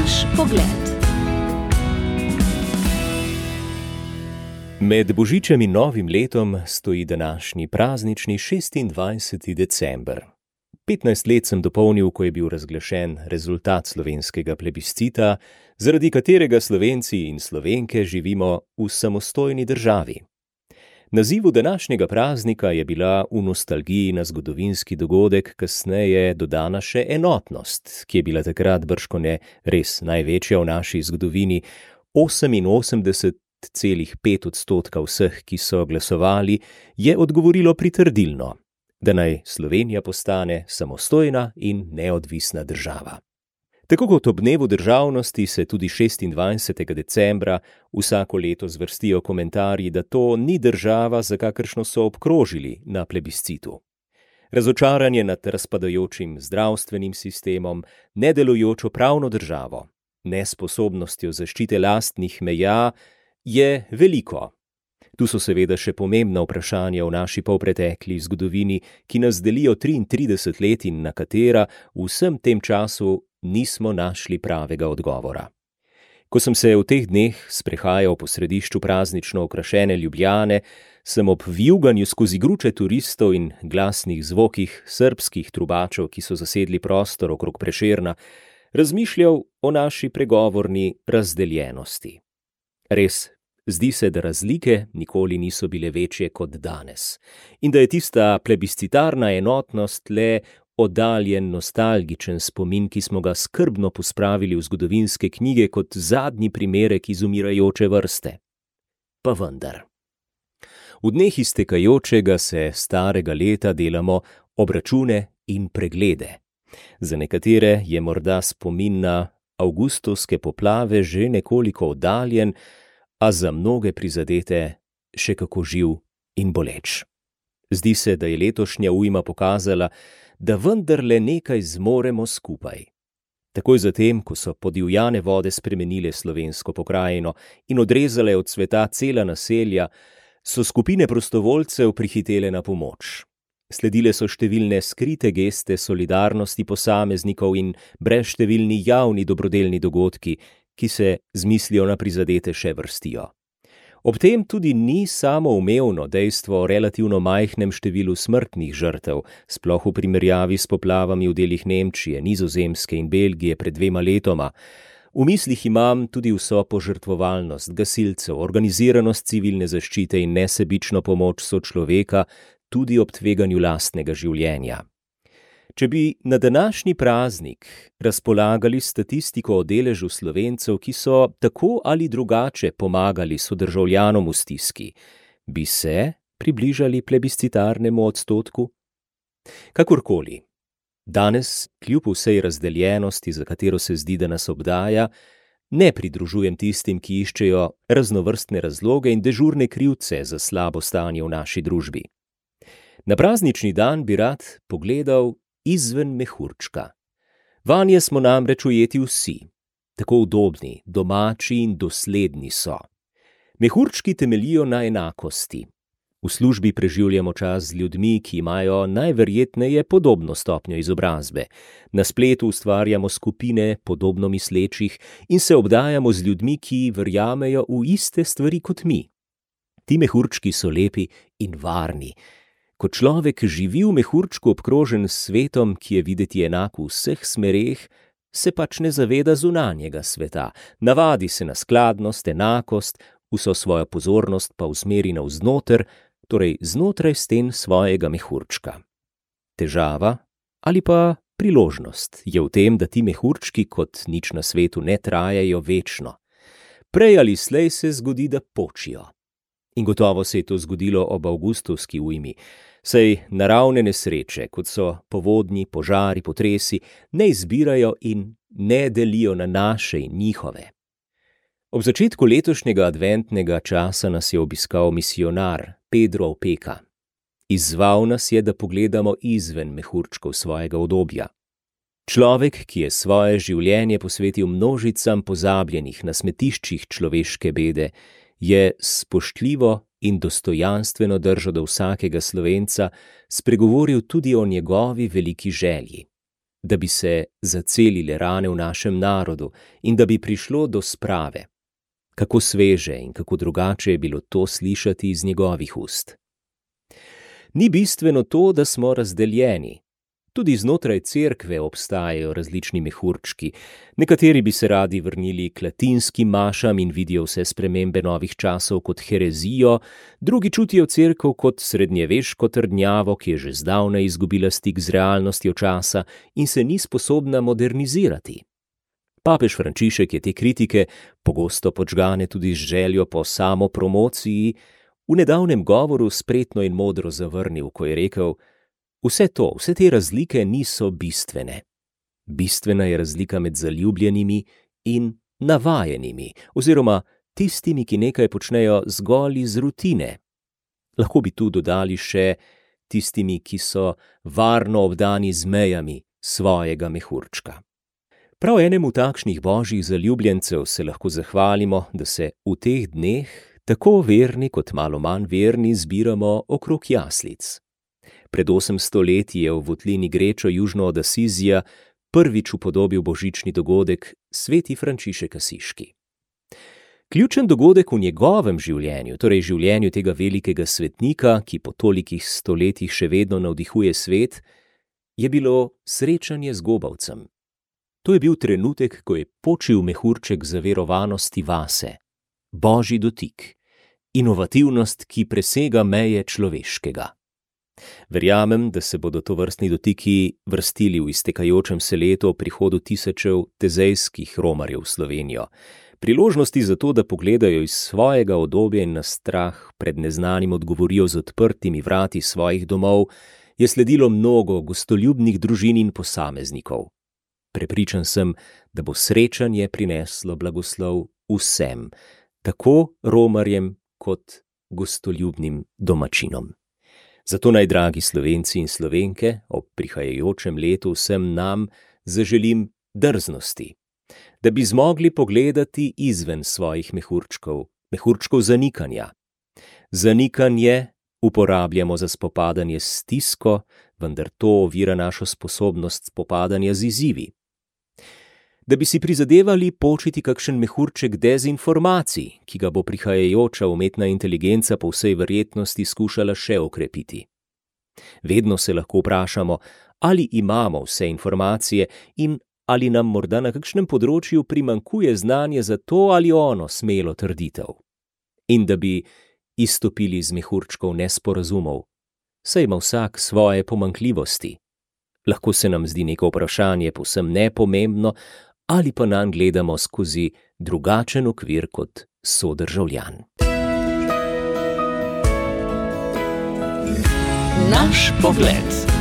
Naš pogled. Med Božičem in Novim letom stoji današnji praznični 26. december. 15 let sem dopolnil, ko je bil razglašen rezultat slovenskega plebiscita, zaradi katerega Slovenci in Slovenke živimo v samostojni državi. Nazivu današnjega praznika je bila v nostalgiji na zgodovinski dogodek kasneje dodana še enotnost, ki je bila takrat brškone res največja v naši zgodovini. 88,5 odstotka vseh, ki so glasovali, je odgovorilo pritrdilno, da naj Slovenija postane samostojna in neodvisna država. Tako kot ob dnevu državnosti se tudi 26. decembra vsako leto zvrstijo komentarji, da to ni država, za kakršno so obkrožili na plebiscitu. Razočaranje nad razpadajočim zdravstvenim sistemom, nedelujočo pravno državo, nesposobnostjo zaščite lastnih meja je veliko. Tu so seveda še pomembna vprašanja v naši polpretekli zgodovini, ki nas delijo 33 let in na katera v vsem tem času nismo našli pravega odgovora. Ko sem se v teh dneh sprehajal po središču praznično okrašene Ljubljane, sem ob vijuganju skozi gruče turistov in glasnih zvokih srpskih trubačev, ki so zasedli prostor okrog preširna, razmišljal o naši pregovorni razdeljenosti. Res, zdi se, da razlike nikoli niso bile večje kot danes in da je tista plebiscitarna enotnost le oddaljen, nostalgičen spomin, ki smo ga skrbno pospravili v zgodovinske knjige kot zadnji primerek izumirajoče vrste. Pa vendar. V dneh iztekajočega se starega leta delamo obračune in preglede. Za nekatere je morda spomin na avgustovske poplave že nekoliko oddaljen, a za mnoge prizadete še kako živ in boleč. Zdi se, da je letošnja ujma pokazala, da vendarle nekaj zmoremo skupaj. Takoj zatem, ko so podivjane vode spremenile slovensko pokrajino in odrezale od sveta cela naselja, so skupine prostovoljcev prihitele na pomoč. Sledile so številne skrite geste solidarnosti posameznikov in brezštevilni javni dobrodelni dogodki, ki se z mislijo na prizadete še vrstijo. Ob tem tudi ni samo umevno dejstvo o relativno majhnem številu smrtnih žrtev, sploh v primerjavi s poplavami v delih Nemčije, Nizozemske in Belgije pred dvema letoma. V mislih imam tudi vso požrtvovalnost gasilcev, organiziranost civilne zaščite in nesebično pomoč sočloveka, tudi ob tveganju lastnega življenja. Če bi na današnji praznik razpolagali statistiko o deležu slovencev, ki so tako ali drugače pomagali sodržavljanom v stiski, bi se približali plebiscitarnemu odstotku? Kakorkoli, danes, kljub vsej razdeljenosti, za katero se zdi, da nas obdaja, ne pridružujem tistim, ki iščejo raznovrstne razloge in dežurne krivce za slabo stanje v naši družbi. Na praznični dan bi rad pogledal izven mehurčka. Vanje smo namreč ujeti vsi, tako udobni, domači in dosledni so. Mehurčki temelijo na enakosti. V službi preživljamo čas z ljudmi, ki imajo najverjetneje podobno stopnjo izobrazbe. Na spletu ustvarjamo skupine podobno mislečih in se obdajamo z ljudmi, ki verjamejo v iste stvari kot mi. Ti mehurčki so lepi in varni, Ko človek živi v mehurčku obkrožen s svetom, ki je videti enak v vseh smereh, se pač ne zaveda zunanjega sveta, navadi se na skladnost, enakost, vso svojo pozornost pa usmeri navznoter, torej znotraj sten svojega mehurčka. Težava ali pa priložnost je v tem, da ti mehurčki kot nič na svetu ne trajajo večno. Prej ali slej se zgodi, da počijo. In gotovo se je to zgodilo ob avgustovski ujmi. Sej naravne nesreče, kot so povodni, požari, potresi, ne izbirajo in ne delijo na naše in njihove. Ob začetku letošnjega adventnega časa nas je obiskal misionar Pedro Opeka. Izzval nas je, da pogledamo izven mehurčkov svojega obdobja. Človek, ki je svoje življenje posvetil množicam pozabljenih na smetiščih človeške bede, je spoštljivo in dostojanstveno držo do vsakega slovenca spregovoril tudi o njegovi veliki želji. da bi se zacelile rane v našem narodu in da bi prišlo do sprave. Kako sveže in kako drugače je bilo to slišati iz njegovih ust. Ni bistveno to, da smo razdeljeni, Tudi znotraj cerkve obstajajo različni mehurčki. Nekateri bi se radi vrnili k latinskim mašam in vidijo vse spremembe novih časov kot herezijo, drugi čutijo cerkev kot srednjeveško trdnjavo, ki je že zdavnaj izgubila stik z realnostjo časa in se ni sposobna modernizirati. Papež Frančišek je te kritike, pogosto počgane tudi z željo po samopromociji, v nedavnem govoru spretno in modro zavrnil, ko je rekel: Vse to, vse te razlike niso bistvene. Bistvena je razlika med zaljubljenimi in navajenimi, oziroma tistimi, ki nekaj počnejo zgolj iz rutine. Lahko bi tu dodali še tistimi, ki so varno obdani z mejami svojega mehurčka. Prav enemu takšnih božjih zaljubljencev se lahko zahvalimo, da se v teh dneh, tako verni kot malo manj verni, zbiramo okrog jaslic. Pred 800 leti je v votlini Grečo južno od Asizija prvič upodobil božični dogodek sveti Frančišek Asiški. Ključen dogodek v njegovem življenju, torej življenju tega velikega svetnika, ki po tolikih stoletjih še vedno navdihuje svet, je bilo srečanje z gobavcem. To je bil trenutek, ko je počil mehurček zaverovanosti vase, božji dotik, inovativnost, ki presega meje človeškega. Verjamem, da se bodo to vrstni dotiki vrstili v iztekajočem se letu o prihodu tisočev tezejskih romarjev v Slovenijo. Priložnosti za to, da pogledajo iz svojega odobja in na strah pred neznanim odgovorijo z odprtimi vrati svojih domov, je sledilo mnogo gostoljubnih družin in posameznikov. Prepričan sem, da bo srečanje prineslo blagoslov vsem, tako romarjem kot gostoljubnim domačinom. Zato naj, dragi slovenci in slovenke, ob prihajajočem letu vsem nam zaželim drznosti, da bi zmogli pogledati izven svojih mehurčkov, mehurčkov zanikanja. Zanikanje uporabljamo za spopadanje s stisko, vendar to ovira našo sposobnost spopadanja z izzivi. Da bi si prizadevali početi kakšen mehurček dezinformacij, ki ga bo prihajajoča umetna inteligenca po vsej verjetnosti skušala še okrepiti. Vedno se lahko vprašamo, ali imamo vse informacije in ali nam morda na kakšnem področju primankuje znanje za to ali ono smelo trditev. In da bi izstopili iz mehurčkov nesporazumov, saj ima vsak svoje pomankljivosti. Lahko se nam zdi neko vprašanje povsem nepomembno, ali pa nam gledamo skozi drugačen okvir kot sodržavljan. Naš pogled.